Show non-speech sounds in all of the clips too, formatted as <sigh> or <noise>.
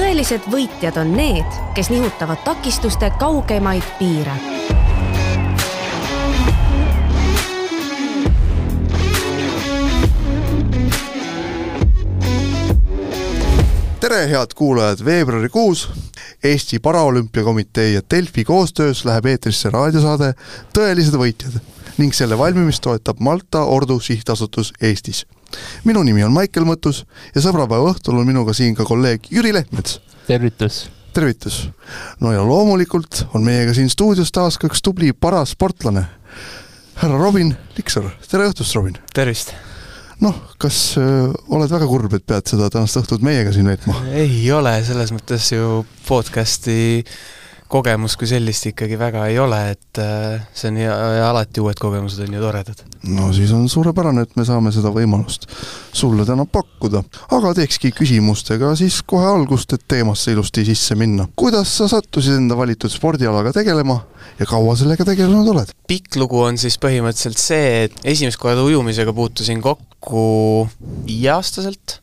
tõelised võitjad on need, kes nihutavad takistuste kaugemaid piire. tere, head kuulajad, veebruarikuus Eesti Paraolümpiakomitee ja Delfi koostöös läheb eetrisse raadiosaade Tõelised võitjad ning selle valmimist toetab Malta Ordu Sihtasutus Eestis. Minu nimi on Maicel Mõttus ja sõbrapäeva õhtul on minuga siin ka kolleeg Jüri Lehtmets. tervitus! tervitus! no ja loomulikult on meiega siin stuudios taas ka üks tubli parasportlane, härra Robin Liksor, tere õhtust, Robin! tervist! noh, kas äh, oled väga kurb, et pead seda tänast õhtut meiega siin veetma? ei ole, selles mõttes ju podcast'i kogemus kui sellist ikkagi väga ei ole, et äh, see on ja, ja alati uued kogemused on ju toredad. no siis on suurepärane, et me saame seda võimalust sulle täna pakkuda. aga teekski küsimustega siis kohe algust, et teemasse ilusti sisse minna. kuidas sa sattusid enda valitud spordialaga tegelema ja kaua sellega tegelenud oled? pikk lugu on siis põhimõtteliselt see, et esimest korda ujumisega puutusin kokku viieaastaselt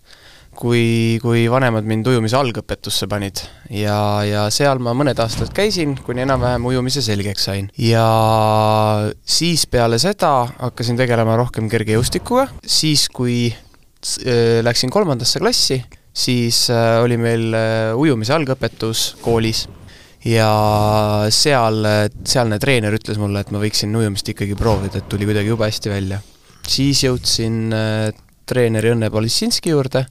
kui, kui vanemad mind ujumise algõpetusse panid ja, ja seal ma mõned aastad käisin, kuni enam-vähem ujumise selgeks sain. ja siis peale seda hakkasin tegelema rohkem kergejõustikuga, siis kui äh, läksin kolmandasse klassi, siis äh, oli meil äh, ujumise algõpetus koolis ja seal, sealne treener ütles mulle, et ma võiksin ujumist ikkagi proovida, et tuli kuidagi jube hästi välja. siis jõudsin treeneri Õnne Polissinski juurde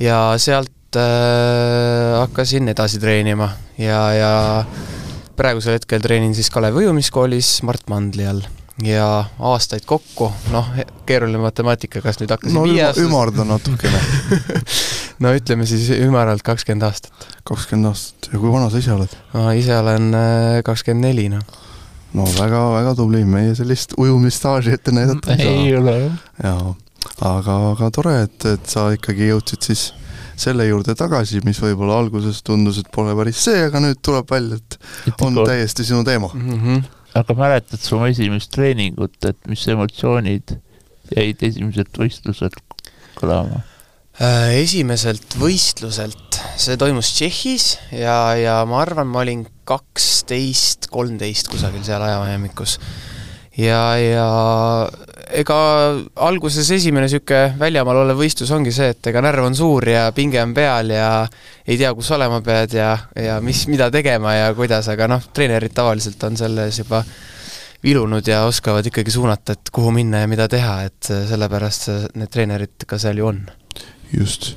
ja sealt äh, hakkasin edasi treenima ja, ja praegusel hetkel treenin siis Kalevi ujumiskoolis Mart Mandli all ja aastaid kokku, noh, keeruline matemaatika, kas nüüd hakkasin no viie aastast ümarda natukene <laughs> no ütleme siis ümaralt kakskümmend aastat. kakskümmend aastat ja kui vana sa ise oled? ma ise olen äh, kakskümmend neli, noh. no väga-väga tubli, meie sellist ujumisstaaži ette näidata ei <laughs> saa. ei ole jah. jaa aga, aga tore, et, et sa ikkagi jõudsid siis selle juurde tagasi, mis võib-olla alguses tundus, et pole päris see, aga nüüd tuleb välja, et on täiesti sinu teema mm. -hmm. aga mäletad sa oma esimest treeningut, et mis emotsioonid jäid esimeselt võistluselt kõlama? Äh, esimeselt võistluselt, see toimus Tšehhis ja, ja ma arvan, ma olin kaksteist, kolmteist kusagil seal ajavahemikus. ja, ja ega alguses esimene niisugune väljamaal olev võistlus ongi see, et ega närv on suur ja pinge on peal ja ei tea, kus olema pead ja, ja mis, mida tegema ja kuidas, aga noh, treenerid tavaliselt on selles juba vilunud ja oskavad ikkagi suunata, et kuhu minna ja mida teha, et sellepärast need treenerid ka seal ju on. just,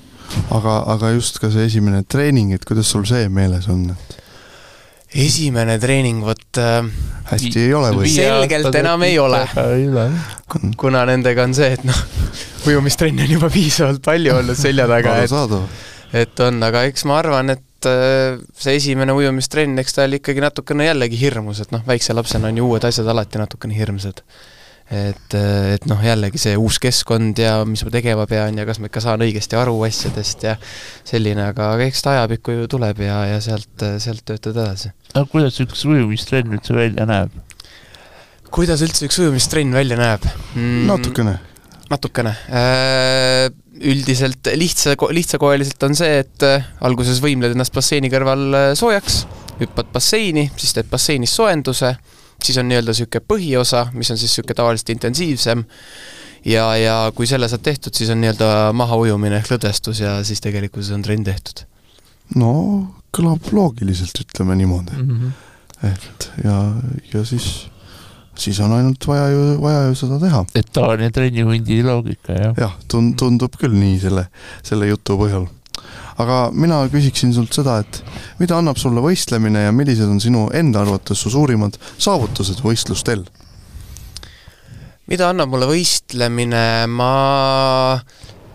aga, aga just ka see esimene treening, et kuidas sul see meeles on, et esimene treening, vot äh, hästi ei ole või? selgelt enam ei ole. kuna nendega on see, et noh, <laughs> ujumistrenni on juba piisavalt palju olnud selja taga, et et on, aga eks ma arvan, et äh, see esimene ujumistrenn, eks ta oli ikkagi natukene jällegi hirmus, et noh, väikse lapsena on ju uued asjad alati natukene hirmsad et, et noh, jällegi see uus keskkond ja mis ma tegema pean ja kas ma ikka saan õigesti aru asjadest ja selline, aga, aga eks ta ajapikku ju tuleb ja, ja sealt, sealt töötad edasi. aga kuidas üks ujumistrenn üldse välja näeb? kuidas üldse üks ujumistrenn välja näeb mm,? natukene. natukene äh, üldiselt lihtsa, lihtsakoeliselt on see, et äh, alguses võimled ennast basseini kõrval soojaks, hüppad basseini, siis teed basseinis soojenduse siis on nii-öelda niisugune põhiosa, mis on siis niisugune tavaliselt intensiivsem, ja, ja kui selle saad tehtud, siis on nii-öelda mahaujumine ehk lõdvestus ja siis tegelikkuses on trenn tehtud. no kõlab loogiliselt, ütleme niimoodi mm. -hmm. et ja, ja siis, siis on ainult vaja ju, vaja ju seda teha. et tavaline trennihundi loogika, jah? jah, tund-, tundub küll nii selle, selle jutu põhjal aga mina küsiksin sult seda, et mida annab sulle võistlemine ja millised on sinu enda arvates su suurimad saavutused võistlustel? mida annab mulle võistlemine, ma,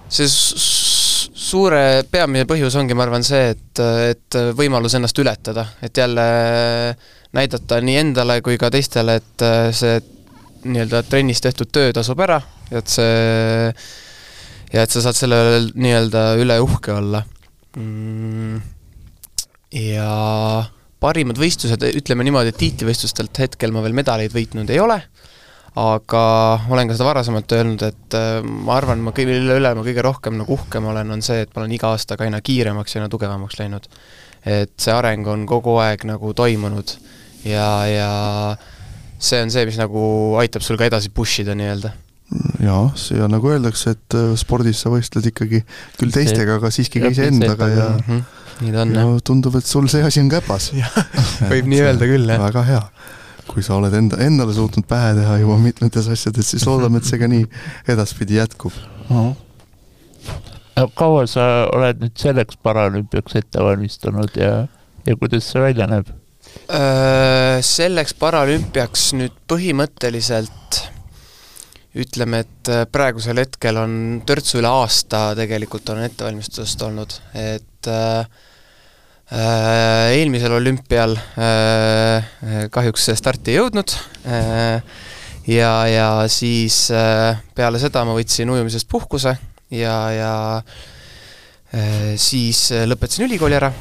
see suure peamine põhjus ongi, ma arvan, see, et, et võimalus ennast ületada, et jälle näidata nii endale kui ka teistele, et see nii-öelda trennis tehtud töö tasub ära et see ja et sa saad selle nii-öelda üle uhke olla mm,. ja parimad võistlused, ütleme niimoodi, et tiitlivõistlustelt hetkel ma veel medaleid võitnud ei ole, aga olen ka seda varasemalt öelnud, et äh, ma arvan, ma kõige, mille üle ma kõige rohkem nagu uhkem olen, on see, et ma olen iga aastaga aina kiiremaks ja aina tugevamaks läinud. et see areng on kogu aeg nagu toimunud ja, ja see on see, mis nagu aitab sul ka edasi push ida nii-öelda jaa, ja nagu öeldakse, et äh, spordis sa võistled ikkagi küll teistega, aga siiski ka iseendaga ja -hmm. nii ta on ja jah. tundub, et sul see asi on käpas. <laughs> <laughs> võib nii öelda küll, jah. väga hea. kui sa oled enda, endale suutnud pähe teha juba mitmetes asjades, siis loodame, et see ka nii edaspidi jätkub. kaua sa oled nüüd selleks paralümpiaks ette valmistunud ja, ja kuidas see välja näeb? Äh, selleks paralümpiaks nüüd põhimõtteliselt ütleme, et äh, praegusel hetkel on törtsu üle aasta tegelikult on ettevalmistusest olnud, et äh, äh, eelmisel olümpial äh, kahjuks starti ei jõudnud äh, ja, ja siis äh, peale seda ma võtsin ujumisest puhkuse ja, ja äh, siis lõpetasin ülikooli ära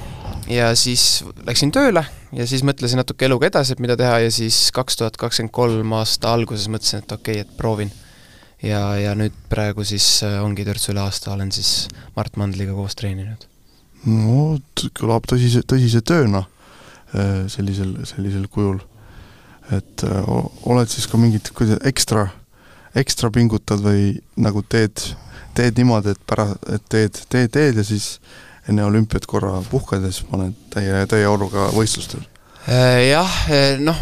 ja siis läksin tööle ja siis mõtlesin natuke eluga edasi, et mida teha ja siis kaks tuhat kakskümmend kolm aasta alguses mõtlesin, et okei okay,, et proovin. ja, ja nüüd praegu siis äh, ongi törtsu üle aasta olen siis Mart Mandliga koos treeninud. no kõlab tõsise, tõsise tööna äh, sellisel, sellisel kujul. et äh, oled siis ka mingit kuidas ekstra, ekstra pingutad või nagu teed, teed niimoodi, et pärast, et teed, teed, teed ja siis enne olümpiat korra puhkad ja siis paned täie, täie auruga võistlustel? Jah, noh,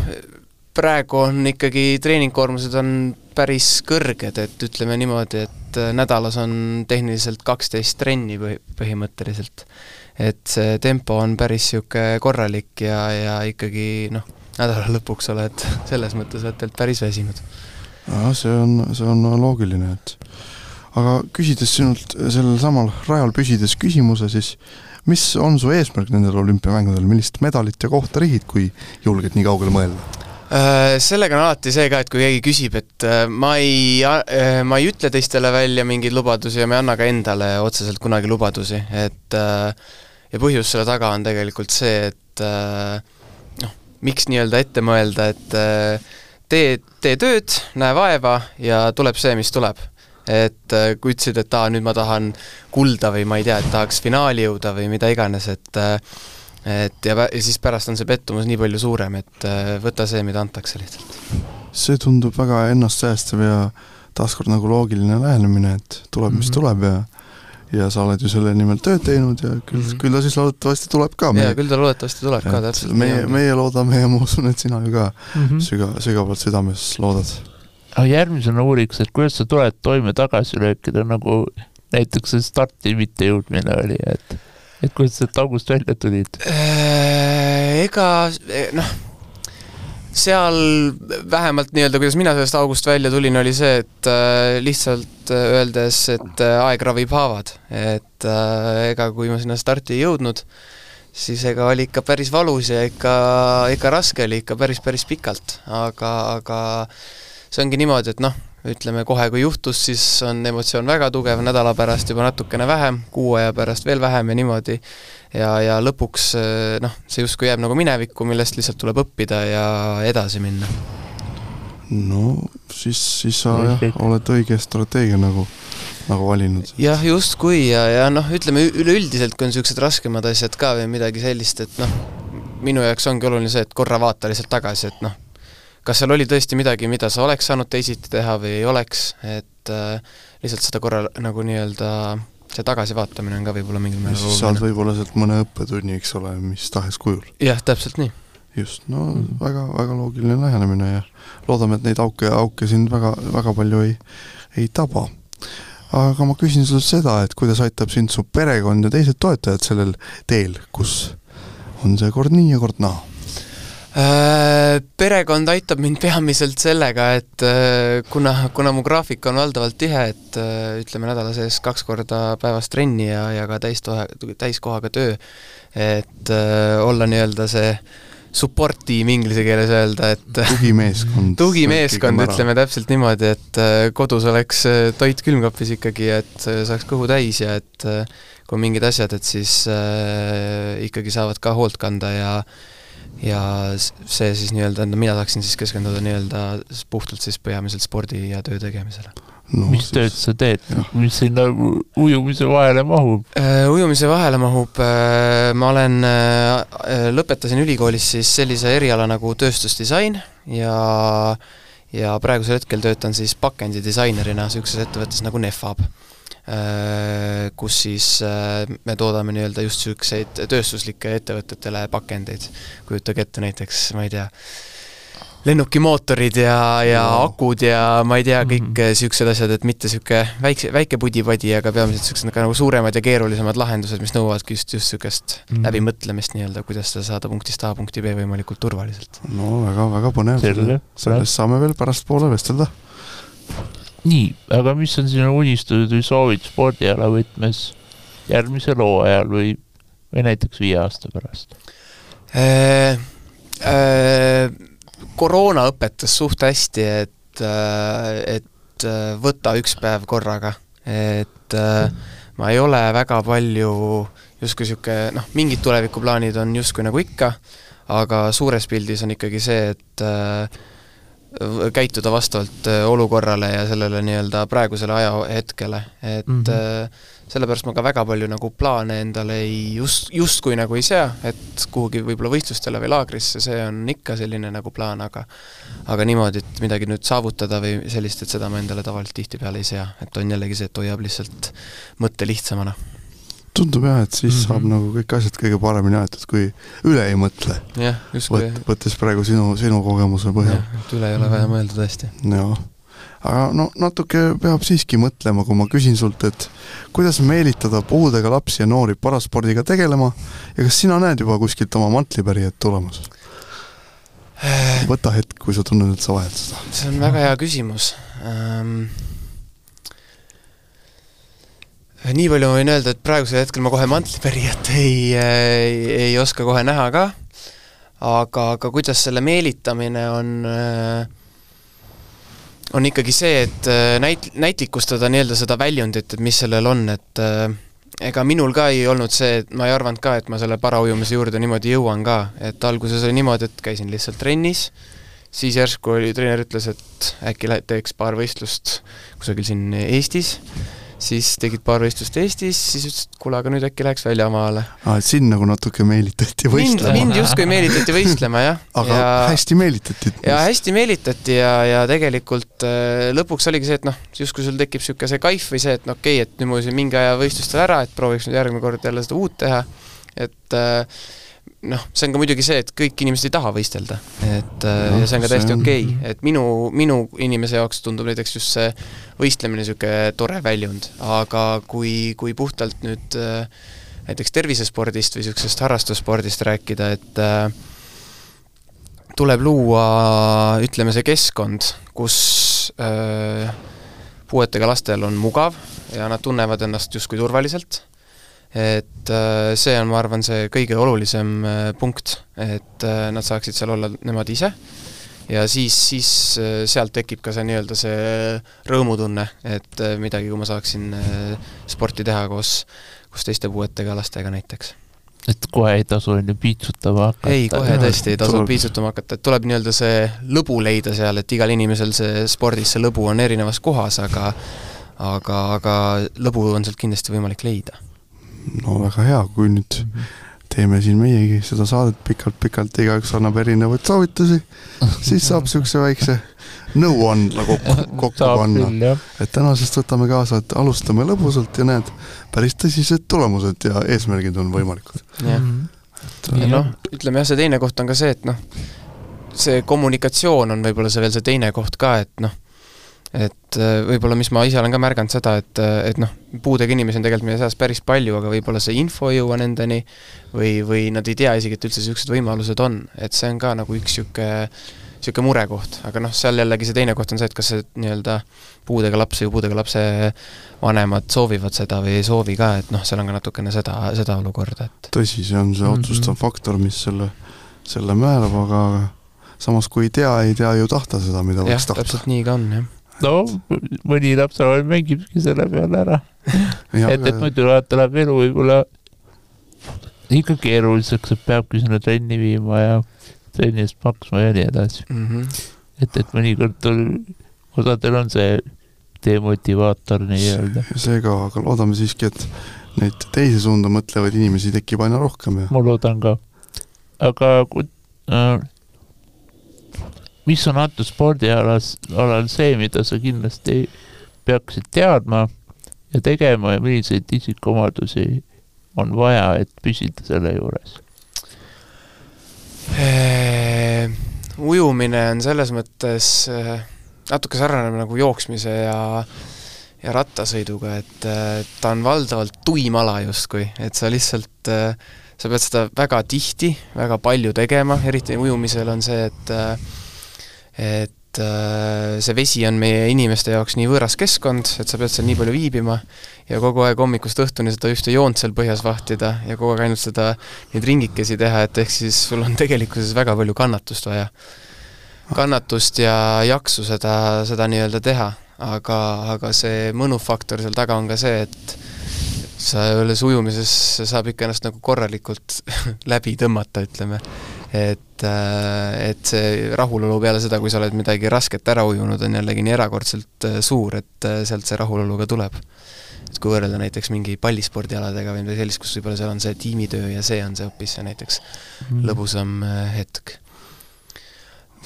praegu on ikkagi treeningkoormused on päris kõrged, et ütleme niimoodi, et nädalas on tehniliselt kaksteist trenni põhi, põhimõtteliselt. et see tempo on päris niisugune korralik ja, ja ikkagi noh, nädala lõpuks oled selles mõttes oled päris väsinud. see on, see on loogiline, et aga küsides sinult sellel samal rajal püsides küsimuse, siis mis on su eesmärk nendel olümpiamängudel, millist medalit ja kohta rihid, kui julged nii kaugele mõelda? Äh, sellega on alati see ka, et kui keegi küsib, et äh, ma ei, äh, ma ei ütle teistele välja mingeid lubadusi ja ma ei anna ka endale otseselt kunagi lubadusi, et ja põhjus selle taga on tegelikult see, et noh, miks nii-öelda ette mõelda, et tee, tee tööd, näe vaeva ja tuleb see, mis tuleb et äh, kui ütlesid, et aa, nüüd ma tahan kulda või ma ei tea, et tahaks finaali jõuda või mida iganes, et äh, et ja, ja siis pärast on see pettumus nii palju suurem, et äh, võta see, mida antakse lihtsalt. see tundub väga ennastsäästev ja taaskord nagu loogiline lähenemine, et tuleb, mis mm -hmm. tuleb ja ja sa oled ju selle nimel tööd teinud ja küll mm, -hmm. küll ta siis loodetavasti tuleb ka. jaa, küll ta loodetavasti tuleb ka, täpselt. meie, meie loodame ja ma usun, et sina ju ka mm -hmm. süga-, sügavalt südames loodad aga järgmisena uuriks, et kuidas sa tuled toime tagasilöökida, nagu näiteks see starti mittejõudmine oli, et et kuidas sealt august välja tulid? Äh, ega noh, seal vähemalt nii-öelda, kuidas mina sellest august välja tulin, oli see, et äh, lihtsalt äh, öeldes, et äh, aeg ravib haavad, et äh, ega kui ma sinna starti ei jõudnud, siis ega oli ikka päris valus ja ikka, ikka raske oli ikka päris, päris pikalt, aga, aga see ongi niimoodi, et noh, ütleme kohe, kui juhtus, siis on emotsioon väga tugev, nädala pärast juba natukene vähem, kuu aja pärast veel vähem ja niimoodi, ja, ja lõpuks noh, see justkui jääb nagu minevikku, millest lihtsalt tuleb õppida ja edasi minna. no siis, siis sa jah, oled õige strateegia nagu, nagu valinud. jah, justkui ja, ja noh, ütleme üleüldiselt, kui on niisugused raskemad asjad ka või midagi sellist, et noh, minu jaoks ongi oluline see, et korra vaata lihtsalt tagasi, et noh, kas seal oli tõesti midagi, mida sa oleks saanud teisiti teha või ei oleks, et äh, lihtsalt seda korra nagu nii-öelda see tagasivaatamine on ka võib-olla mingil määral oluline. saad võib-olla sealt mõne õppetunni, eks ole, mis tahes kujul. jah, täpselt nii. just, no mm -hmm. väga, väga loogiline lähenemine ja loodame, et neid auke, auke sind väga, väga palju ei, ei taba. aga ma küsin sinult seda, et kuidas aitab sind su perekond ja teised toetajad sellel teel, kus on see kord nii ja kord naa perekond aitab mind peamiselt sellega, et äh, kuna, kuna mu graafik on valdavalt tihe, et äh, ütleme nädala sees kaks korda päevas trenni ja, ja ka täistohe, täiskohaga töö, et olla nii-öelda see support tiim inglise keeles öelda, et <laughs> tugimeeskond tugimeeskond, ütleme täpselt niimoodi, et kodus oleks toit külmkapis ikkagi, et saaks kõhu täis ja et kui on mingid asjad, et siis äh, ikkagi saavad ka hoolt kanda ja äh, ja see siis nii-öelda, no mina saaksin siis keskenduda nii-öelda puhtalt siis peamiselt spordi ja töö tegemisele. no, mis tööd siis- sa teed mis sinna u- ujumise vahele mahub? Äh, ujumise vahele mahub, ma olen, lõpetasin ülikoolis siis sellise eriala nagu tööstusdisain ja ja praegusel hetkel töötan siis pakendidisainerina niisuguses ettevõttes nagu Nefab, kus siis äh, me toodame nii-öelda just niisuguseid tööstuslikke ettevõtetele pakendeid. kujutage ette näiteks, ma ei tea, lennukimootorid ja, ja akud ja ma ei tea, kõik Mhm. niisugused asjad, et mitte niisugune väikse, väike pudi-padi, aga peamiselt niisugused nagu suuremad ja keerulisemad lahendused, mis nõuavadki just, just niisugust Mhm. läbimõtlemist nii-öelda, kuidas seda saada punktist A punkti B võimalikult turvaliselt. no väga-väga põnev. Sellest saame veel pärastpoole vestelda. nii, aga mis on sinu unistused või soovid spordiala võtmes järgmisel hooajal või, või näiteks viie aasta pärast? Äh, koroona õpetas suht hästi, et, et äh, võta üks päev korraga, et äh, ma ei ole väga palju justkui niisugune noh, mingid tulevikuplaanid on justkui nagu ikka, aga suures pildis on ikkagi see, et äh, käituda vastavalt äh, olukorrale ja sellele nii-öelda praegusele ajahetkele, et mm. -hmm. sellepärast ma ka väga palju nagu plaane endale ei just, justkui nagu ei sea, et kuhugi võib-olla võistlustele või laagrisse, see on ikka selline nagu plaan, aga aga niimoodi, et midagi nüüd saavutada või sellist, et seda ma endale tavaliselt tihtipeale ei sea, et on jällegi see, et hoiab lihtsalt mõtte lihtsamana. Tundub jah, et siis mm -hmm. saab Mhm. nagu kõik asjad kõige paremini aetud, kui üle ei mõtle, jah, justkui võt-, võttes praegu sinu, sinu kogemuse põhjal et üle ei ole vaja mõelda tõesti. jah, aga no natuke peab siiski mõtlema, kui ma küsin sult, et kuidas meelitada puudega lapsi ja noori paraspordiga tegelema ja kas sina näed juba kuskilt oma mantlipärijat tulemas? võta hetk, kui sa tunned, et sa vajad seda. see on väga hea küsimus ähm,. Nii palju ma võin öelda, et praegusel hetkel ma kohe mantlipärijat ei, ei, ei oska kohe näha ka, aga, aga kuidas selle meelitamine on äh, on ikkagi see, et äh, näit-, näitlikustada nii-öelda seda väljundit, et mis sellel on, et äh, ega minul ka ei olnud see, et ma ei arvanud ka, et ma selle paraujumise juurde niimoodi jõuan ka, et alguses oli niimoodi, et käisin lihtsalt trennis, siis järsku oli, treener ütles, et äkki teeks paar võistlust kusagil siin Eestis, siis tegid paar võistlust Eestis, siis ütles, et kuule, aga nüüd äkki läheks väljamaale. aa, et sind nagu natuke meelitati mind, võistlema, mind justkui meelitati võistlema, jah. <laughs> aga ja... hästi meelitati. ja hästi meelitati ja, ja tegelikult äh, lõpuks oligi see, et noh, justkui sul tekib niisugune see kaif või see, et no okei okay,, et nüüd ma ujusin mingi aja võistlustel ära, et prooviks nüüd järgmine kord jälle seda uut teha, et äh, noh, see on ka muidugi see, et kõik inimesed ei taha võistelda, et äh, Noh, ja see on ka täiesti see on- okei okay., et minu, minu inimese jaoks tundub näiteks just see võistlemine niisugune tore väljund, aga kui, kui puhtalt nüüd äh, näiteks tervisespordist või niisugusest harrastusspordist rääkida, et äh, tuleb luua, ütleme, see keskkond, kus äh, puuetega lastel on mugav ja nad tunnevad ennast justkui turvaliselt et äh, see on, ma arvan, see kõige olulisem äh, punkt, et äh, nad saaksid seal olla nemad ise ja siis, siis sealt tekib ka see nii-öelda see rõõmutunne, et midagi, kui ma saaksin sporti teha koos, koos teiste puuetega lastega näiteks. et kohe ei tasu onju piitsutama hakata. ei, kohe tõesti ei tasu piitsutama hakata, et tuleb nii-öelda see lõbu leida seal, et igal inimesel see spordis see lõbu on erinevas kohas, aga aga, aga lõbu on sealt kindlasti võimalik leida. No väga hea, kui nüüd teeme siin meiegi seda saadet pikalt-pikalt, igaüks annab erinevaid soovitusi, siis saab <laughs> niisuguse väikse nõuandla kokku, kokku panna. et tänasest võtame kaasa, et alustame lõbusalt ja näed, päris tõsised tulemused ja eesmärgid on võimalikud. jah, Mhm. ja noh, ütleme jah, see teine koht on ka see, et noh, see kommunikatsioon on võib-olla see veel see teine koht ka, et noh, et äh, võib-olla, mis ma ise olen ka märganud seda, et, et noh, puudega inimesi on tegelikult meie seas päris palju, aga võib-olla see info ei jõua nendeni või, või nad ei tea isegi, et üldse niisugused võimalused on, et see on ka nagu üks niisugune niisugune murekoht, aga noh, seal jällegi see teine koht on see, et kas see nii-öelda puudega laps või puudega lapse vanemad soovivad seda või ei soovi ka, et noh, seal on ka natukene seda, seda olukorda, et tõsi, see on see Mhm. otsustav faktor, mis selle, selle määrab, aga samas kui ei tea, ei tea ju tahta seda, mida võiks, tahta. täpselt nii ka on, jah. No mõni lapsevanem mängibki selle peale ära, et, et muidu vaata läheb elu võib-olla ikka keeruliseks, et peabki sinna trenni viima ja trenni eest maksma ja nii edasi. mm. -hmm. et, et mõnikord on- osadel on see demotivaator nii-öelda. seega, aga loodame siiski, et neid teise suunda mõtlevaid inimesi tekib aina rohkem ja ma loodan ka. aga ku- äh, mis on antud spordialas, alal see, mida sa kindlasti peaksid teadma ja tegema ja milliseid isikuomadusi on vaja, et püsida selle juures? Ujumine on selles mõttes natuke sarnane nagu jooksmise ja ja rattasõiduga, et ta on valdavalt tuim ala justkui, et sa lihtsalt, sa pead seda väga tihti, väga palju tegema, eriti ujumisel on see, et eh, et eh, see vesi on meie inimeste jaoks nii võõras keskkond, et sa pead seal nii palju viibima ja kogu aeg hommikust õhtuni seda ühte joont seal põhjas vahtida ja kogu aeg ainult seda neid ringikesi teha, et ehk siis sul on tegelikkuses väga palju kannatust vaja. kannatust ja jaksu seda, seda nii-öelda teha, aga, aga see mõnufaktor seal taga on ka see, et sa alles ujumises saab ikka ennast nagu korralikult <laughs> läbi tõmmata, ütleme. Et, et see rahulolu peale seda, kui sa oled midagi rasket ära ujunud, on jällegi nii erakordselt suur, et sealt see rahulolu ka tuleb et kui võrrelda näiteks mingi pallispordialadega või midagi sellist, kus võib-olla seal on see tiimitöö ja see on see hoopis see näiteks mm. lõbusam hetk.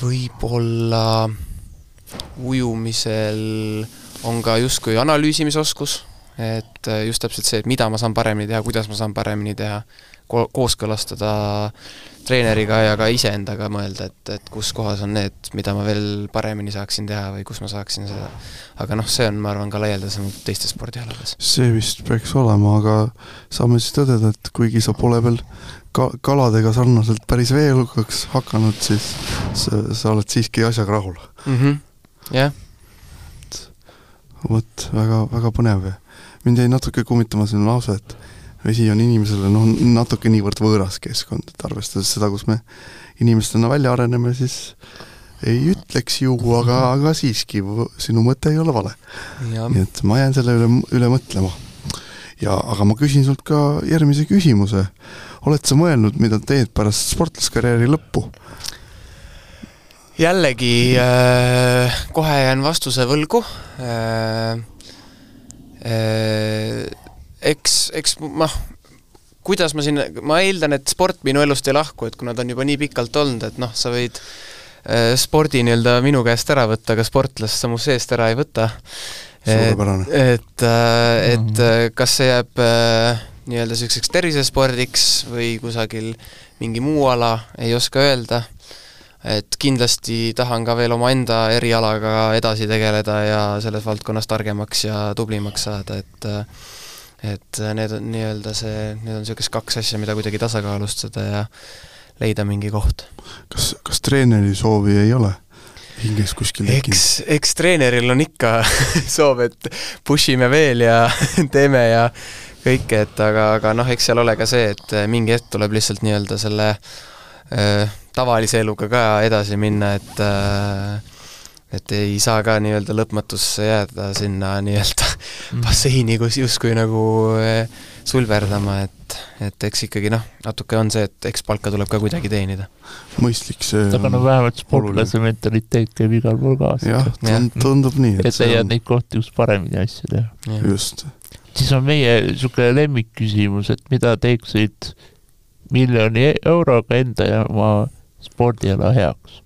võib-olla ujumisel on ka justkui analüüsimisoskus, et just täpselt see, et mida ma saan paremini teha, kuidas ma saan paremini teha, ko-, kooskõlastada treeneriga ja ka iseendaga mõelda, et, et kus kohas on need, mida ma veel paremini saaksin teha või kus ma saaksin seda. aga noh, see on, ma arvan, ka laialdasem teistes spordialades. see vist peaks olema, aga saame siis tõdeda, et kuigi sa pole veel ka-, kaladega sarnaselt päris veelukaks hakanud, siis sa, sa oled siiski asjaga rahul mm. -hmm. jah. vot, väga, väga põnev mind jäi natuke kummitama selline lause, et vesi on inimesele noh, natuke niivõrd võõras keskkond, et arvestades seda, kus me inimestena välja areneme, siis ei ütleks ju, aga, aga siiski, sinu mõte ei ole vale. nii et ma jään selle üle, üle mõtlema. ja, aga ma küsin sult ka järgmise küsimuse. oled sa mõelnud, mida teed pärast sportlaskarjääri lõppu? jällegi äh, kohe jään vastuse võlgu äh,. Äh, eks, eks noh, kuidas ma siin, ma eeldan, et sport minu elust ei lahku, et kuna ta on juba nii pikalt olnud, et noh, sa võid äh, spordi nii-öelda minu käest ära võtta, aga sportlast sa mu seest ära ei võta. suurepärane. et, et, et kas see jääb äh, nii-öelda niisuguseks tervisespordiks või kusagil mingi muu ala, ei oska öelda et kindlasti tahan ka veel omaenda erialaga edasi tegeleda ja selles valdkonnas targemaks ja tublimaks saada, et et need on nii-öelda see, need on niisugused kaks asja, mida kuidagi tasakaalustada ja leida mingi koht. kas, kas treeneri soovi ei ole? hinges kuskil tekkinud? eks, eks treeneril on ikka <laughs> soov, et push ime veel ja <laughs> teeme ja kõike, et aga, aga noh, eks seal ole ka see, et mingi hetk tuleb lihtsalt nii-öelda selle äh, tavalise eluga ka edasi minna, et äh, et ei saa ka nii-öelda lõpmatusse jääda sinna nii-öelda mm. basseini, kus justkui nagu äh, sulverdama, et, et eks ikkagi noh, natuke on see, et eks palka tuleb ka kuidagi teenida. mõistlik see aga no vähemalt sportlase mentaliteet käib igal pool kaasa. jah, tundub nii. et leiad neid kohti, kus paremini asju teha. just. siis on meie niisugune lemmikküsimus, et mida teeksid miljoni euroga enda ja oma spordiala heaks?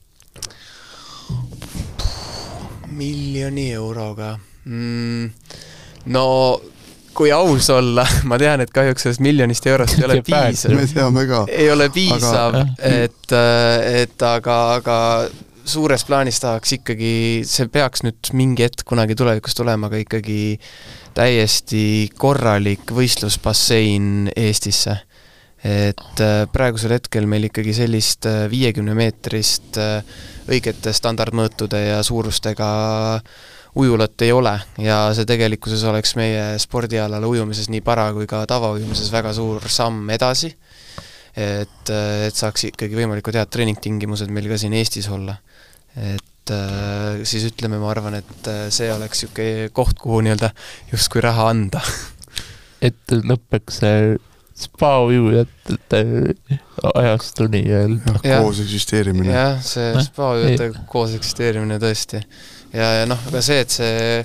Miljoni euroga mm,? no kui aus olla, <laughs> ma tean, et kahjuks sellest miljonist eurost ei ole <laughs> piisav. me teame ka. ei ole piisav, et, et aga, aga suures plaanis tahaks ikkagi, see peaks nüüd mingi hetk kunagi tulevikus tulema, aga ikkagi täiesti korralik võistlusbassein Eestisse. Et praegusel hetkel meil ikkagi sellist viiekümne meetrist õigete standardmõõtude ja suurustega ujulat ei ole. Ja see tegelikkuses oleks meie spordialale ujumises nii para- kui ka tavaujumises väga suur samm edasi, et, et saaks ikkagi võimalikult head treeningtingimused meil ka siin Eestis olla. et siis ütleme, ma arvan, et see oleks niisugune koht, kuhu nii-öelda justkui raha anda. Et lõpeks see spaujujate ajastu nii-öelda. koos eksisteerimine. jah, see Noh, spaujute koos eksisteerimine tõesti. ja, ja noh, aga see, et see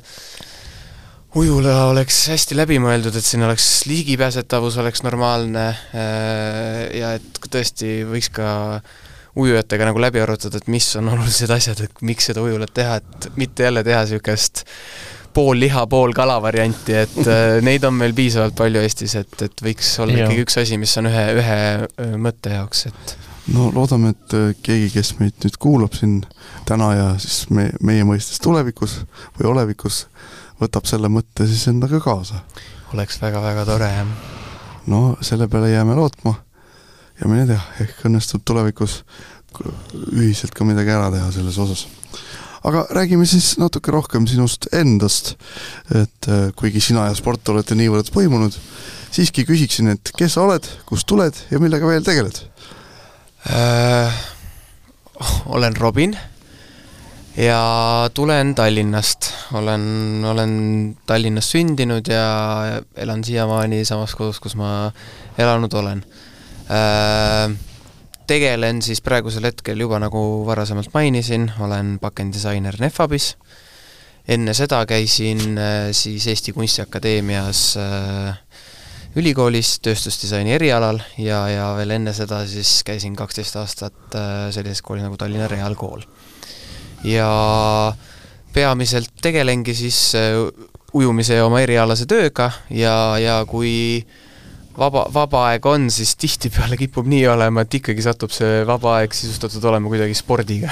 ujula oleks hästi läbimõeldud, et siin oleks ligipääsetavus oleks normaalne äh, ja et tõesti võiks ka ujujatega nagu läbi arutada, et mis on olulised asjad, et miks seda ujulat teha, et mitte jälle teha niisugust pool liha, pool kala varianti, et <laughs> äh, neid on meil piisavalt palju Eestis, et, et võiks olla ikkagi üks asi, mis on ühe, ühe öö, mõtte jaoks, et no loodame, et äh, keegi, kes meid nüüd kuulab siin täna ja siis me, meie mõistes tulevikus või olevikus, võtab selle mõtte siis endaga kaasa. oleks väga-väga tore, jah. no selle peale jääme lootma ja mine tea, ehk õnnestub tulevikus ühiselt ka midagi ära teha selles osas. Aga räägime siis natuke rohkem sinust endast, et äh, kuigi sina ja sport olete niivõrd põimunud, siiski küsiksin, et kes sa oled, kust tuled ja millega veel tegeled? Äh, olen Robin ja tulen Tallinnast, olen, olen Tallinnas sündinud ja elan siiamaani samas kodus, kus ma elanud olen äh,. Tegelen siis praegusel hetkel juba nagu varasemalt mainisin, olen pakendidisainer Nefabis. enne seda käisin äh, siis Eesti Kunstiakadeemias äh, ülikoolis tööstusdisaini erialal ja, ja veel enne seda siis käisin kaksteist aastat äh, sellises koolis nagu Tallinna Reaalkool. ja peamiselt tegelengi siis äh, ujumise ja oma erialase tööga ja, ja kui vaba, vaba aeg on, siis tihtipeale kipub nii olema, et ikkagi satub see vaba aeg sisustatud olema kuidagi spordiga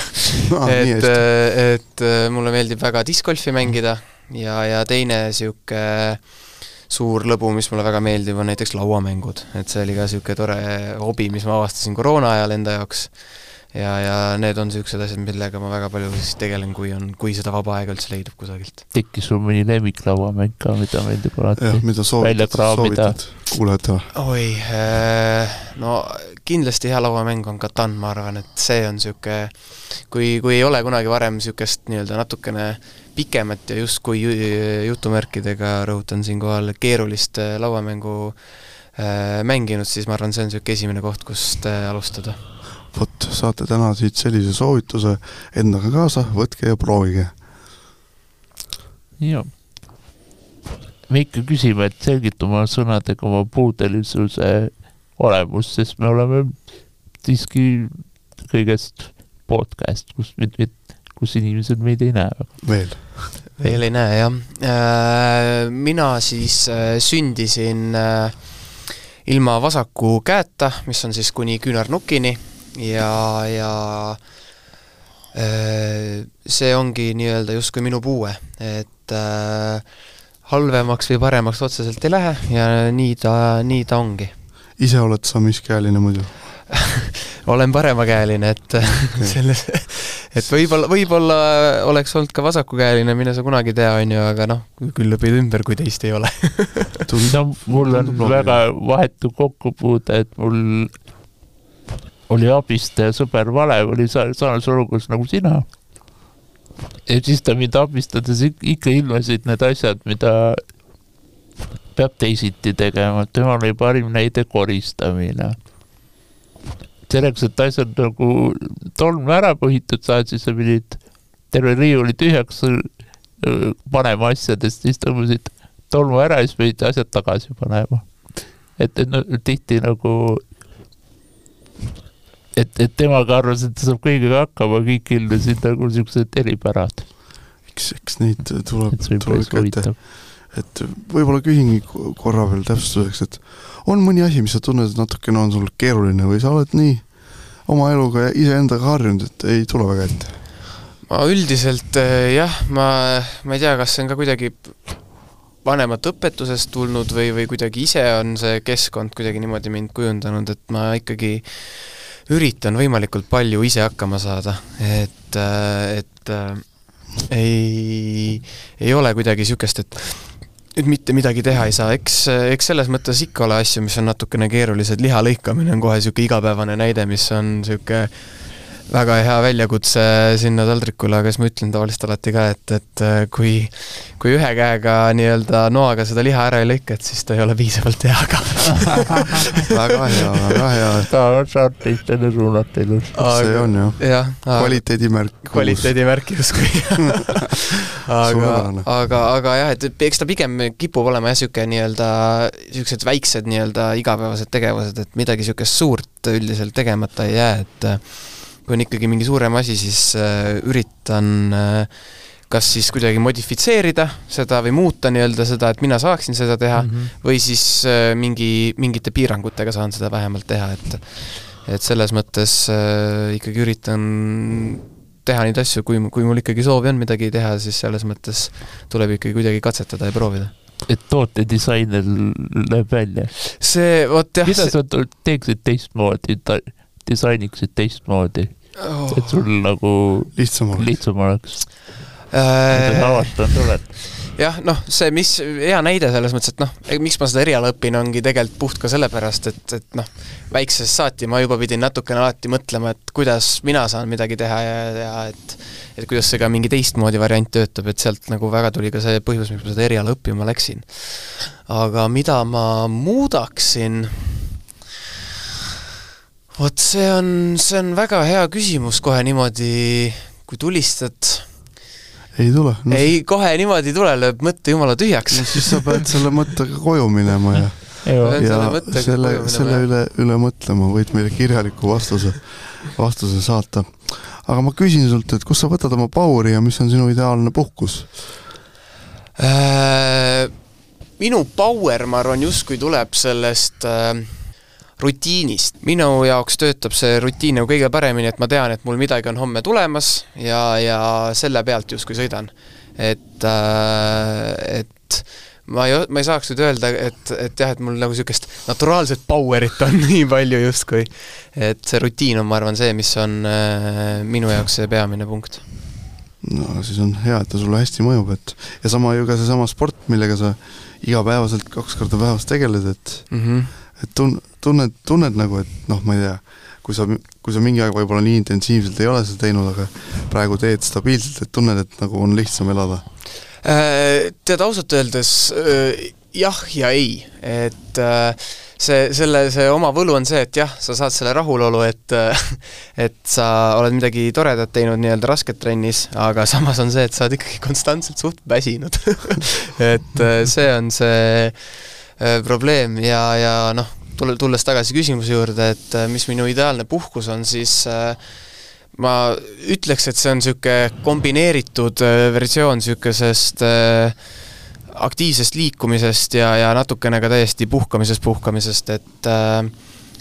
Ah, nii et, hästi. et äh, mulle meeldib väga discgolfi mängida ja, ja teine niisugune suur lõbu, mis mulle väga meeldib, on näiteks lauamängud, et see oli ka niisugune tore hobi, mis ma avastasin koroona ajal enda jaoks. ja, ja need on niisugused asjad, millega ma väga palju siis tegelen, kui on, kui seda vaba aega üldse leidub kusagilt. tekkis sul mõni lemmiklauamäng ka, mida meeldib alati jah, mida välja soovitad, kraamida? soovitad kuulajatele? oi, no kindlasti hea lauamäng on Catan, ma arvan, et see on niisugune, kui, kui ei ole kunagi varem niisugust nii-öelda natukene pikemat ja justkui ju- jutumärkidega rõhutan siinkohal keerulist äh, lauamängu äh, mänginud, siis ma arvan, see on niisugune esimene koht, kust äh, alustada. vot, saate täna siit sellise soovituse endaga kaasa, võtke ja proovige. jah. me ikka küsime, et selgita oma sõnadega oma puudelisuse olemust, sest me oleme siiski kõigest podcast, kus meid, kus inimesed meid ei näe. veel. veel ei näe, jah. Mina siis äh, sündisin äh, ilma vasaku käeta, mis on siis kuni küünarnukini ja, ja äh, see ongi nii-öelda justkui minu puue, et äh, halvemaks või paremaks otseselt ei lähe ja nii ta, nii ta ongi. ise oled sa miskäeline muidu? <laughs> olen paremakäeline, et okay. <laughs> selles, et võib-olla, võib-olla oleks olnud ka vasakukäeline, mine sa kunagi tea, on ju, aga noh, küll õpid ümber, kui teist ei ole. no mul on väga vahetu kokkupuude, et mul oli abistaja sõber Valev oli sa- samas olukorras nagu sina. ja siis ta mind abistades ik- ikka ilmnesid need asjad, mida peab teisiti tegema, temal oli parim näide koristamine. selleks, et asjad nagu tolmu ära põhitud saad, siis sa pidid terve riiuli tühjaks panema asjadest, siis tõmbasid tolmu ära ja siis pidid asjad tagasi panema. et, et no tihti nagu, et, et temaga arvas, et ta saab kõigega hakkama, kõik ilmnesid nagu siuksed eripärad, eks, eks neid tuleb, tuleb ikka ette. et võib-olla küsingi ko- korra veel täpsustuseks, et on mõni asi, mis sa tunned, et natukene on sul keeruline või sa oled nii oma eluga ja iseendaga harjunud, et ei tule väga ette? ma üldiselt eh, jah, ma, ma ei tea, kas see on ka kuidagi vanemat õpetusest tulnud või, või kuidagi ise on see keskkond kuidagi niimoodi mind kujundanud, et ma ikkagi üritan võimalikult palju ise hakkama saada, et, et äh, ei, ei ole kuidagi niisugust, et nüüd mitte midagi teha ei saa, eks, eks selles mõttes ikka ole asju, mis on natukene keerulised, liha lõikamine on kohe niisugune igapäevane näide, mis on niisugune väga hea väljakutse sinna taldrikule, aga siis ma ütlen tavaliselt alati ka, et, et äh, kui kui ühe käega nii-öelda noaga seda liha ära ei lõika, et siis ta ei ole piisavalt hea ka <laughs> väga hea, väga hea. ta on saartistele suunata ilus. see on jah ja,. kvaliteedimärk. kvaliteedimärk justkui <laughs> aga, aga, aga jah, et eks ta pigem kipub olema jah, niisugune nii-öelda, niisugused väiksed nii-öelda igapäevased tegevused, et midagi niisugust suurt üldiselt tegemata ei jää, et kui on ikkagi mingi suurem asi, siis äh, üritan äh, kas siis kuidagi modifitseerida seda või muuta nii-öelda seda, et mina saaksin seda teha mm, -hmm. või siis äh, mingi, mingite piirangutega saan seda vähemalt teha, et et selles mõttes äh, ikkagi üritan teha neid asju, kui, kui mul ikkagi soovi on midagi teha, siis selles mõttes tuleb ikkagi kuidagi katsetada ja proovida et tootedisainer läheb välja. see, vot jah. mida sa teeksid teistmoodi, disainiksid teistmoodi oh.? et sul nagu lihtsam oleks, lihtsam oleks äh,. avastanud oled? jah, noh, see, mis hea näide selles mõttes, et noh, miks ma seda eriala õpin, ongi tegelikult puht ka sellepärast, et, et noh, väiksest saati ma juba pidin natukene alati mõtlema, et kuidas mina saan midagi teha ja, ja et et kuidas see ka mingi teistmoodi variant töötab, et sealt nagu väga tuli ka see põhjus, miks ma seda eriala õppima läksin. aga mida ma muudaksin vot see on, see on väga hea küsimus kohe niimoodi, kui tulistad. ei tule no,. ei, kohe niimoodi ei tule, lööb mõtte jumala tühjaks no siis sa pead selle mõttega koju minema ja ja selle, selle, selle üle, üle mõtlema, võid meile kirjaliku vastuse, vastuse saata. aga ma küsin sult, et kust sa võtad oma power'i ja mis on sinu ideaalne puhkus äh,? minu power, ma arvan, justkui tuleb sellest äh, rutiinist. minu jaoks töötab see rutiin nagu kõige paremini, et ma tean, et mul midagi on homme tulemas ja, ja selle pealt justkui sõidan. et äh,, et ma ei, ma ei saaks nüüd öelda, et, et jah, et mul nagu niisugust naturaalset power'it on <laughs> nii palju justkui. et see rutiin on, ma arvan, see, mis on äh, minu jaoks see peamine punkt. no siis on hea, et ta sulle hästi mõjub, et ja sama ju ka seesama sport, millega sa igapäevaselt kaks korda päevas tegeled, et mm -hmm et tun-, tunned, tunned nagu, et noh, ma ei tea, kui sa, kui sa mingi aeg võib-olla nii intensiivselt ei ole seda teinud, aga praegu teed stabiilselt, et tunned, et nagu on lihtsam elada? Äh, tead, ausalt öeldes äh, jah ja ei, et äh, see, selle, see oma võlu on see, et jah, sa saad selle rahulolu, et et sa oled midagi toredat teinud nii-öelda rasket trennis, aga samas on see, et sa oled ikkagi konstantselt suht väsinud <laughs> et see on see probleem ja, ja noh, tule, tulles tagasi küsimuse juurde, et äh, mis minu ideaalne puhkus on, siis äh, ma ütleks, et see on niisugune kombineeritud versioon niisugusest aktiivsest liikumisest ja, ja natukene ka täiesti puhkamisest, puhkamisest, et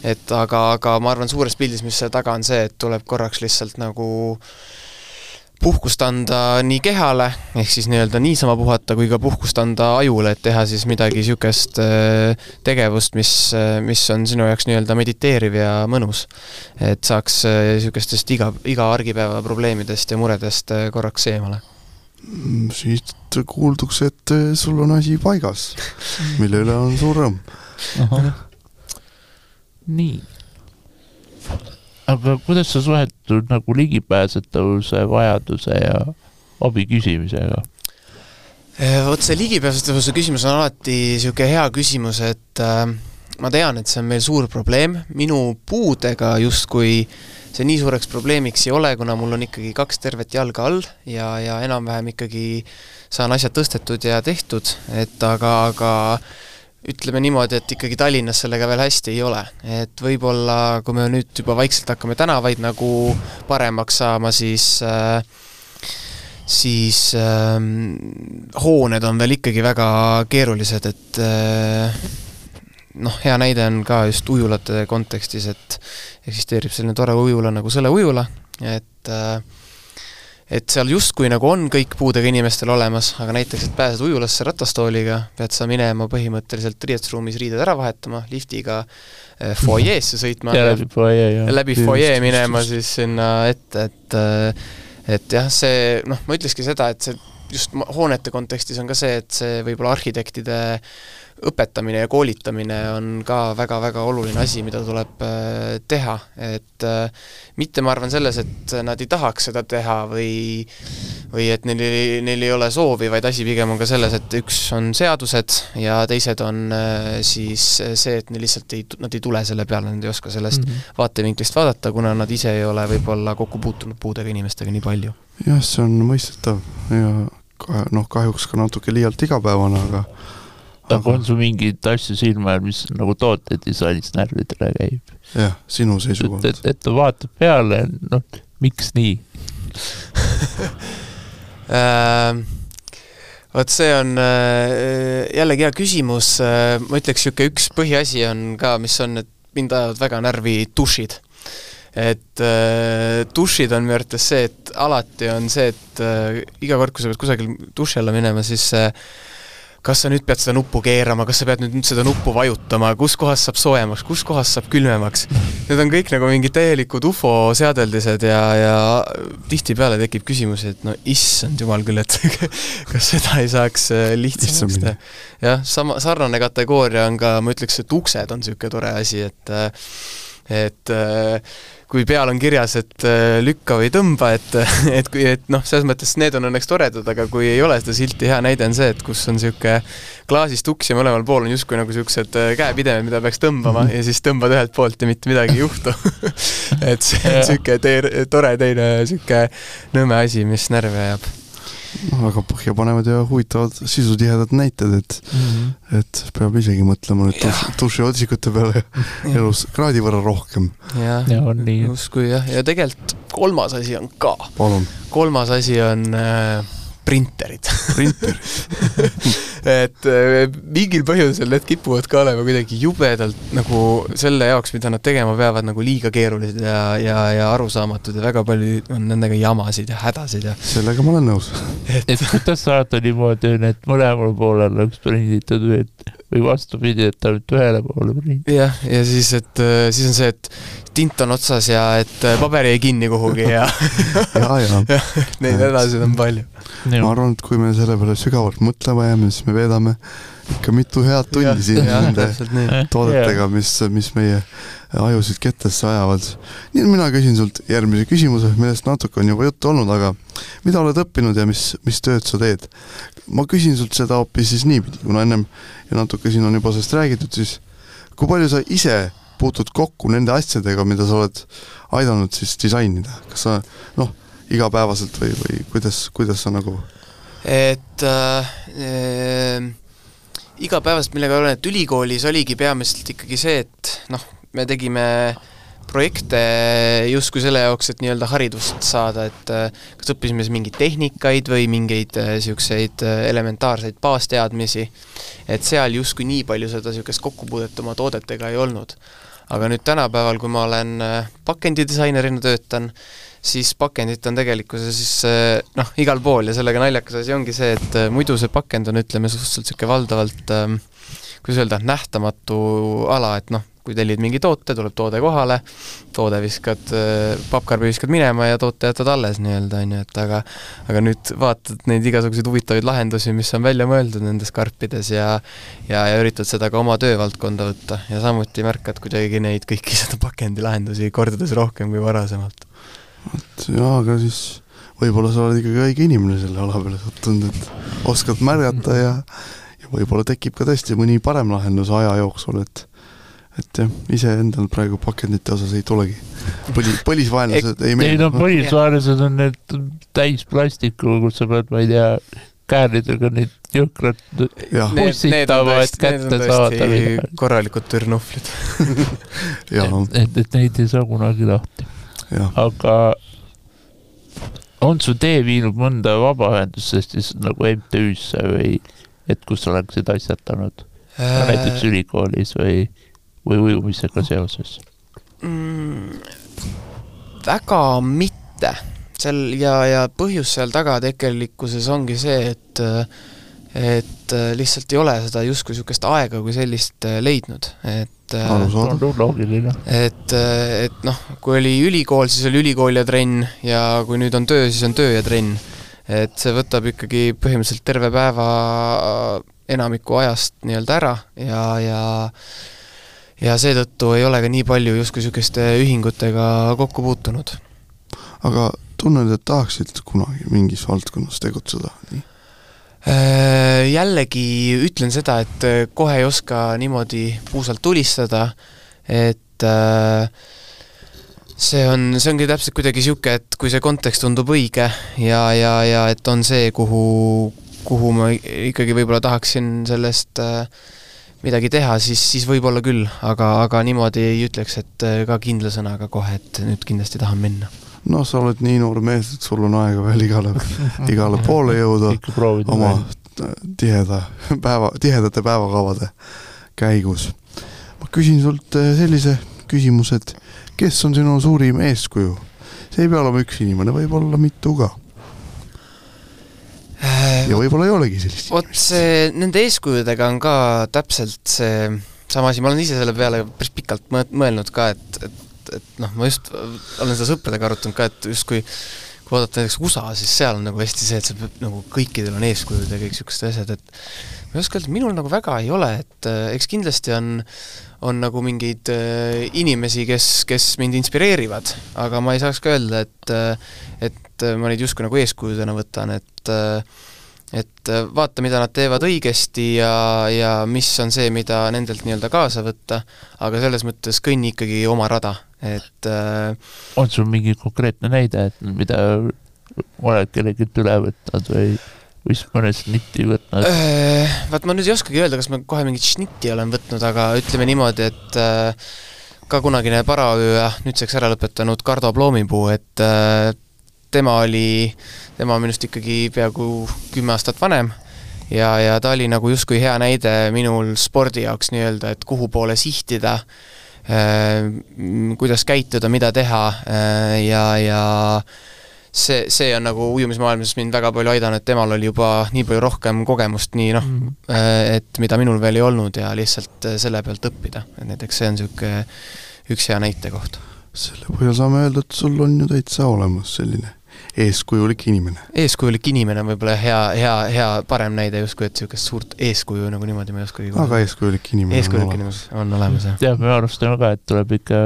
et aga, aga ma arvan, suures pildis, mis selle taga on see, et tuleb korraks lihtsalt nagu äh, puhkust anda nii kehale, ehk siis nii-öelda niisama puhata, kui ka puhkust anda ajule, et teha siis midagi niisugust äh, tegevust, mis, äh, mis on sinu jaoks nii-öelda mediteeriv ja mõnus. et saaks niisugustest äh, iga, iga argipäeva probleemidest ja muredest korraks eemale. Mm, siit kuulduks, et sul on asi paigas, mille üle on suur rõõm. nii aga kuidas sa suhestud nagu ligipääsetavuse vajaduse ja abi küsimisega? Eh, vot see ligipääsetavuse küsimus on alati niisugune hea küsimus, et äh, ma tean, et see on meil suur probleem, minu puudega justkui see nii suureks probleemiks ei ole, kuna mul on ikkagi kaks tervet jalga all ja, ja enam-vähem ikkagi saan asjad tõstetud ja tehtud, et aga, aga ütleme niimoodi, et ikkagi Tallinnas sellega veel hästi ei ole. et võib-olla kui me nüüd juba vaikselt hakkame tänavaid nagu paremaks saama, siis äh, siis äh, hooned on veel ikkagi väga keerulised, et äh, noh, hea näide on ka just ujulate kontekstis, et eksisteerib selline tore ujula nagu Sõle ujula, et äh, et seal justkui nagu on kõik puudega inimestel olemas, aga näiteks, et pääsed ujulasse ratastooliga, pead sa minema põhimõtteliselt riietusruumis riided ära vahetama, liftiga äh, fuajeesse sõitma <laughs> ja läbi fuajee, läbi fuajee minema siis sinna ette, et äh, et jah, see noh, ma ütlekski seda, et see just hoonete kontekstis on ka see, et see võib-olla arhitektide õpetamine ja koolitamine on ka väga-väga oluline asi, mida tuleb äh, teha, et äh, mitte ma arvan selles, et nad ei tahaks seda teha või või et neil ei, neil ei ole soovi, vaid asi pigem on ka selles, et üks on seadused ja teised on äh, siis see, et neil lihtsalt ei, nad ei tule selle peale, nad ei oska sellest mm -hmm. vaatevinklist vaadata, kuna nad ise ei ole võib-olla kokku puutunud puudega inimestega nii palju. jah, see on mõistetav ja noh, kahjuks ka natuke liialt igapäevane, aga aga on sul mingeid asju silma jäänud, mis nagu tootedisainis närvidele käib? jah, sinu seisukohalt. et, et ta vaatab peale, noh, miks nii <laughs> Äh, vot see on äh, jällegi hea küsimus, äh, ma ütleks, niisugune üks põhiasi on ka, mis on, et mind ajavad väga närvi dušid. et dušid on minu arvates see, et alati on see, et iga kord, kui sa pead kusagil duši alla minema, siis kas sa nüüd pead seda nuppu keerama, kas sa pead nüüd seda nuppu vajutama, kus kohas saab soojemaks, kus kohas saab külmemaks. Need on kõik nagu mingid täielikud ufo seadeldised ja, ja tihtipeale tekib küsimus, et no issand jumal küll, et <laughs> kas seda ei saaks äh, lihtsamaks teha. jah, sama, sarnane kategooria on ka, ma ütleks, et uksed on niisugune tore asi, et äh, et äh, kui peal on kirjas, et äh, lükka või tõmba, et, <laughs> et kui, et noh, selles mõttes need on õnneks toredad, aga kui ei ole seda silti, hea näide on see, et kus on niisugune klaasist uks ja mõlemal pool on justkui nagu niisugused äh, käepidemed, mida peaks tõmbama mm -hmm. ja siis tõmbad ühelt poolt ja mitte midagi ei juhtu. <laughs> Et see on niisugune tee-, tore teine niisugune nõme asi, mis närvi ajab väga põhjapanevad ja huvitavad sisutihedad näited, et mm, -hmm. et peab isegi mõtlema nüüd dušiotsikute peale <laughs> elus kraadi võrra rohkem. jah ja, on nii. justkui jah, ja tegelikult kolmas asi on ka. kolmas asi on äh, printerid printerid <laughs> et mingil põhjusel need kipuvad ka olema kuidagi jubedalt nagu selle jaoks, mida nad tegema peavad, nagu liiga keerulised ja, ja, ja arusaamatud ja väga palju on nendega jamasid ja hädasid ja sellega ma olen nõus. et, et kuidas saada niimoodi, et mõlemal poolel oleks prinditud või et või vastupidi, et ainult ühele poole prinditud. jah, ja siis, et siis on see, et tint on otsas ja et paber jäi kinni kuhugi ja ja, ja, ja neid hädasid on palju. ma arvan, et kui me selle peale sügavalt mõtlema jääme, siis me veedame ikka mitu head tundi siin ja, nende toodetega, mis, mis meie ajusid kettesse ajavad. nii et mina küsin sult järgmise küsimuse, millest natuke on juba juttu olnud, aga mida oled õppinud ja mis, mis tööd sa teed? ma küsin sult seda hoopis siis niipidi, kuna ennem ja natuke siin on juba sellest räägitud, siis kui palju sa ise puutud kokku nende asjadega, mida sa oled aidanud siis disainida, kas sa noh, igapäevaselt või, või kuidas, kuidas sa nagu et äh, äh, igapäevaselt, millega olen, et ülikoolis oligi peamiselt ikkagi see, et noh, me tegime projekte justkui selle jaoks, et nii-öelda haridust saada, et äh, kas õppisime siis mingeid tehnikaid või mingeid niisuguseid äh, elementaarseid baasteadmisi, et seal justkui nii palju seda niisugust kokkupuudet oma toodetega ei olnud. Aga nüüd tänapäeval, kui ma olen pakendidisainerina töötan, siis pakendit on tegelikkuses äh, noh, igal pool ja sellega naljakas asi ongi see, et äh, muidu see pakend on, ütleme, suhteliselt niisugune valdavalt ähm, kuidas öelda, nähtamatu ala, et noh, kui tellid mingi toote, tuleb toode kohale, toode viskad, pappkarbi viskad minema ja toote jätad alles nii-öelda, on ju, et aga aga nüüd vaatad neid igasuguseid huvitavaid lahendusi, mis on välja mõeldud nendes karpides ja ja, ja üritad seda ka oma töövaldkonda võtta ja samuti märkad kuidagi neid kõiki <laughs> seda pakendilahendusi kordades rohkem kui varasemalt. Vot jaa, aga siis võib-olla sa oled ikkagi õige inimene selle ala peale sattunud, et oskad märgata ja ja võib-olla tekib ka tõesti mõni parem lahendus aja jooksul, et et jah, iseendal praegu pakendite osas ei tulegi. põli, põlisvaenlased ei meeldi. ei no põlisvaenlased on need täis plastikku, kus sa pead, ma ei tea, kääridega neid jõhkrad pussitama, et kätte saada. korralikud türnuflid et, et, et neid ei saa kunagi lahti. Aga on su tee viinud mõnda vabaühendusest siis nagu MTÜ-sse või et kus sa oleksid asjatanud? Äh... näiteks ülikoolis või või ujumisega seoses? Mm,? väga mitte, seal ja, ja põhjus seal taga tegelikkuses ongi see, et et lihtsalt ei ole seda justkui niisugust aega kui sellist leidnud, et loogiline. et, et noh, kui oli ülikool, siis oli ülikool ja trenn ja kui nüüd on töö, siis on töö ja trenn et see võtab ikkagi põhimõtteliselt terve päeva enamiku ajast nii-öelda ära ja, ja ja seetõttu ei ole ka nii palju justkui niisuguste ühingutega kokku puutunud. aga tunned, et tahaksid kunagi mingis valdkonnas tegutseda, nii? Äh, jällegi ütlen seda, et äh, kohe ei oska niimoodi puusalt tulistada, et äh, see on, see ongi täpselt kuidagi niisugune, et kui see kontekst tundub õige ja, ja, ja et on see, kuhu, kuhu ma ikkagi võib-olla tahaksin sellest äh, midagi teha, siis, siis võib-olla küll, aga, aga niimoodi ei ütleks, et äh, ka kindla sõnaga kohe, et nüüd kindlasti tahan minna. Noh, sa oled nii noor mees, et sul on aega veel igale, <laughs> igale poole jõuda oma tiheda päeva, tihedate päevakavade käigus. ma küsin sult äh, sellise küsimuse, et kes on sinu suurim eeskuju? see ei pea olema üks inimene, võib olla mitu ka Äh, ja võib-olla ei olegi sellist vot see, nende eeskujudega on ka täpselt see sama asi, ma olen ise selle peale päris pikalt mõelnud ka, et, et, et noh, ma just olen seda sõpradega arutanud ka, et justkui kui vaadata näiteks USA, siis seal on nagu hästi see, et see peab nagu kõikidel on eeskujud ja kõik niisugused asjad, et ma ei oska öelda, minul nagu väga ei ole, et äh, eks kindlasti on, on nagu mingeid äh, inimesi, kes, kes mind inspireerivad, aga ma ei saaks ka öelda, et äh, et ma neid justkui nagu eeskujudena võtan, et et vaata, mida nad teevad õigesti ja, ja mis on see, mida nendelt nii-öelda kaasa võtta, aga selles mõttes kõnni ikkagi oma rada, et on sul mingi konkreetne näide, et mida oled kellelgi üle võtnud või vist mõne šnitti võtnud? Äh, vaat ma nüüd ei oskagi öelda, kas ma kohe mingit šnitti olen võtnud, aga ütleme niimoodi, et äh, ka kunagine paraöö ja nüüdseks ära lõpetanud Kardo Ploomipuu, et äh, tema oli, tema on minust ikkagi peaaegu kümme aastat vanem ja, ja ta oli nagu justkui hea näide minul spordi jaoks nii-öelda, et kuhu poole sihtida äh,, kuidas käituda, mida teha äh, ja, ja see, see on nagu ujumismaailmas mind väga palju aidanud, et temal oli juba nii palju rohkem kogemust, nii noh mm, et mida minul veel ei olnud ja lihtsalt äh, selle pealt õppida, et näiteks see on niisugune üks hea näitekoht. selle põhjal saame öelda, et sul on ju täitsa olemas selline eeskujulik inimene. eeskujulik inimene on võib-olla hea, hea, hea parem näide justkui, et niisugust suurt eeskuju nagu niimoodi ma ei oskagi aga eeskujulik inimene eeskujulik on olemas. on olemas, jah. jah, me arvestame ka, et tuleb ikka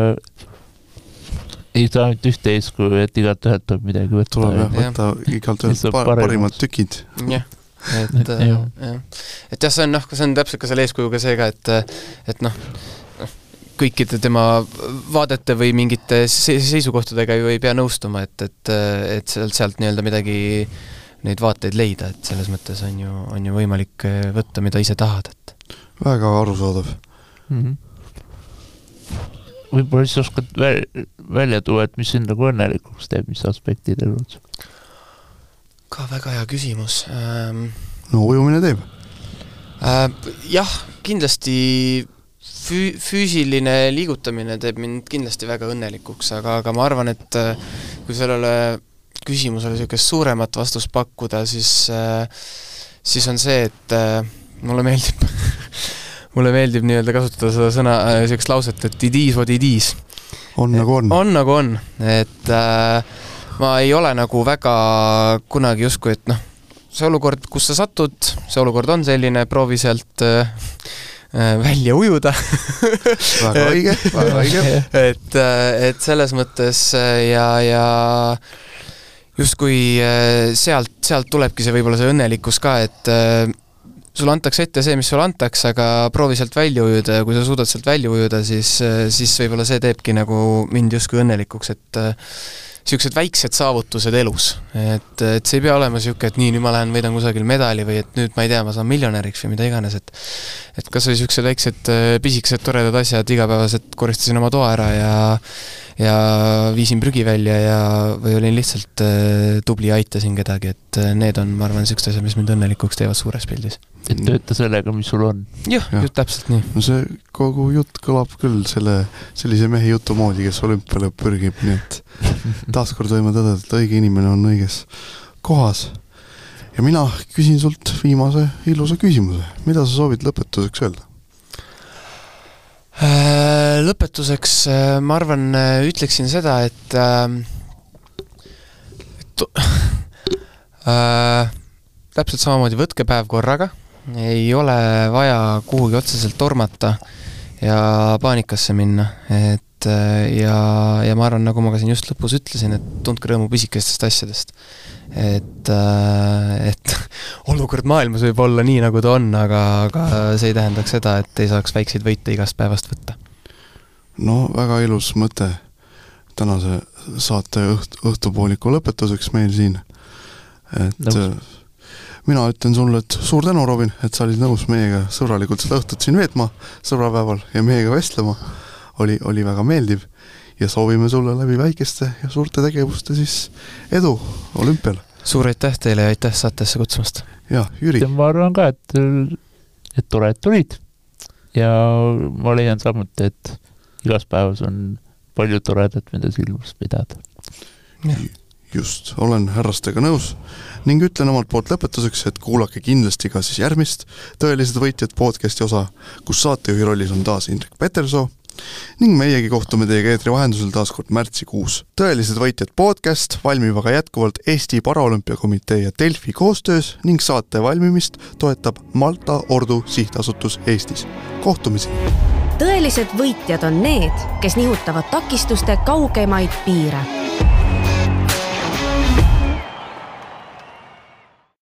ei saa ainult ühte eeskuju, et igalt ühelt tuleb midagi võtta. tuleb jah, võtta igalt ühelt par parimad tükid. jah, et <laughs> äh, jah, et jah, see on noh, see on täpselt ka selle eeskujuga see ka, et et noh, noh, kõikide tema vaadete või mingite seisukohtadega ju ei pea nõustuma, et, et, et sealt, sealt nii-öelda midagi, neid vaateid leida, et selles mõttes on ju, on ju võimalik võtta, mida ise tahad, et väga arusaadav mm. -hmm võib-olla siis oskad välja tuua, et mis sind nagu õnnelikuks teeb, mis aspektid elus? ka väga hea küsimus ähm,. no ujumine teeb äh,? jah, kindlasti füü-, füüsiline liigutamine teeb mind kindlasti väga õnnelikuks, aga, aga ma arvan, et äh, kui sellele küsimusele niisugust suuremat vastust pakkuda, siis äh, siis on see, et äh, mulle meeldib <laughs> mulle meeldib nii-öelda kasutada seda sõna, niisugust lauset, et it is what it is. on nagu on. on nagu on, et äh, ma ei ole nagu väga kunagi justkui, et noh, see olukord, kus sa satud, see olukord on selline, proovi sealt äh välja ujuda väga õige, väga <laughs> õige. et, äh, et selles mõttes ja, ja justkui sealt, sealt tulebki see võib-olla see õnnelikkus ka, et sulle antakse ette see, mis sulle antakse, aga proovi sealt välja ujuda ja kui sa suudad sealt välja ujuda, siis, siis võib-olla see teebki nagu mind justkui õnnelikuks, et niisugused väiksed saavutused elus. et, et see ei pea olema niisugune, et nii, nüüd ma lähen võidan kusagil medali või et nüüd ma ei tea, ma saan miljonäriks või mida iganes, et et kas või niisugused väiksed pisikesed toredad asjad, igapäevaselt koristasin oma toa ära ja ja viisin prügi välja ja, või olin lihtsalt äh, tubli ja aitasin kedagi, et äh, need on, ma arvan, niisugused asjad, mis mind õnnelikuks teevad suures pildis. et tööta sellega, mis sul on. jah ja., just täpselt nii. no see kogu jutt kõlab küll selle, sellise mehe jutu moodi, kes olümpiale pürgib, nii et <laughs> taaskord võime tõdeda, et õige inimene on õiges kohas. ja mina küsin sult viimase ilusa küsimuse, mida sa soovid lõpetuseks öelda? Äh, lõpetuseks äh, ma arvan, äh, ütleksin seda, et, et <laughs> äh,? täpselt samamoodi, võtke päev korraga, ei ole vaja kuhugi otseselt tormata ja paanikasse minna, et äh, ja, ja ma arvan, nagu ma ka siin just lõpus ütlesin, et tundke rõõmu pisikestest asjadest. et, äh, et <laughs> olukord maailmas võib olla nii, nagu ta on, aga, aga see ei tähendaks seda, et ei saaks väikseid võite igast päevast võtta. no väga ilus mõte tänase saate õht-, õhtupooliku lõpetuseks meil siin, et Nõus mina ütlen sulle, et suur tänu, Robin, et sa olid nõus meiega sõbralikult seda õhtut siin veetma, sõbrapäeval, ja meiega vestlema. oli, oli väga meeldiv ja soovime sulle läbi väikeste ja suurte tegevuste siis edu olümpial. Suur aitäh teile ja aitäh saatesse kutsumast! jah, Jüri. ma arvan ka, et, et tore, et tulid. ja ma leian samuti, et igas päevas on palju toredat, mida silmas pidada just, olen härrastega nõus ning ütlen omalt poolt lõpetuseks, et kuulake kindlasti ka siis järgmist Tõelised võitjad podcasti osa, kus saatejuhi rollis on taas Indrek Petersoo ning meiegi kohtume teiega eetri vahendusel taas kord märtsikuus. tõelised võitjad podcast valmib aga jätkuvalt Eesti Paraolümpiakomitee ja Delfi koostöös ning saate valmimist toetab Malta Ordu Sihtasutus Eestis. kohtumisi! tõelised võitjad on need, kes nihutavad takistuste kaugemaid piire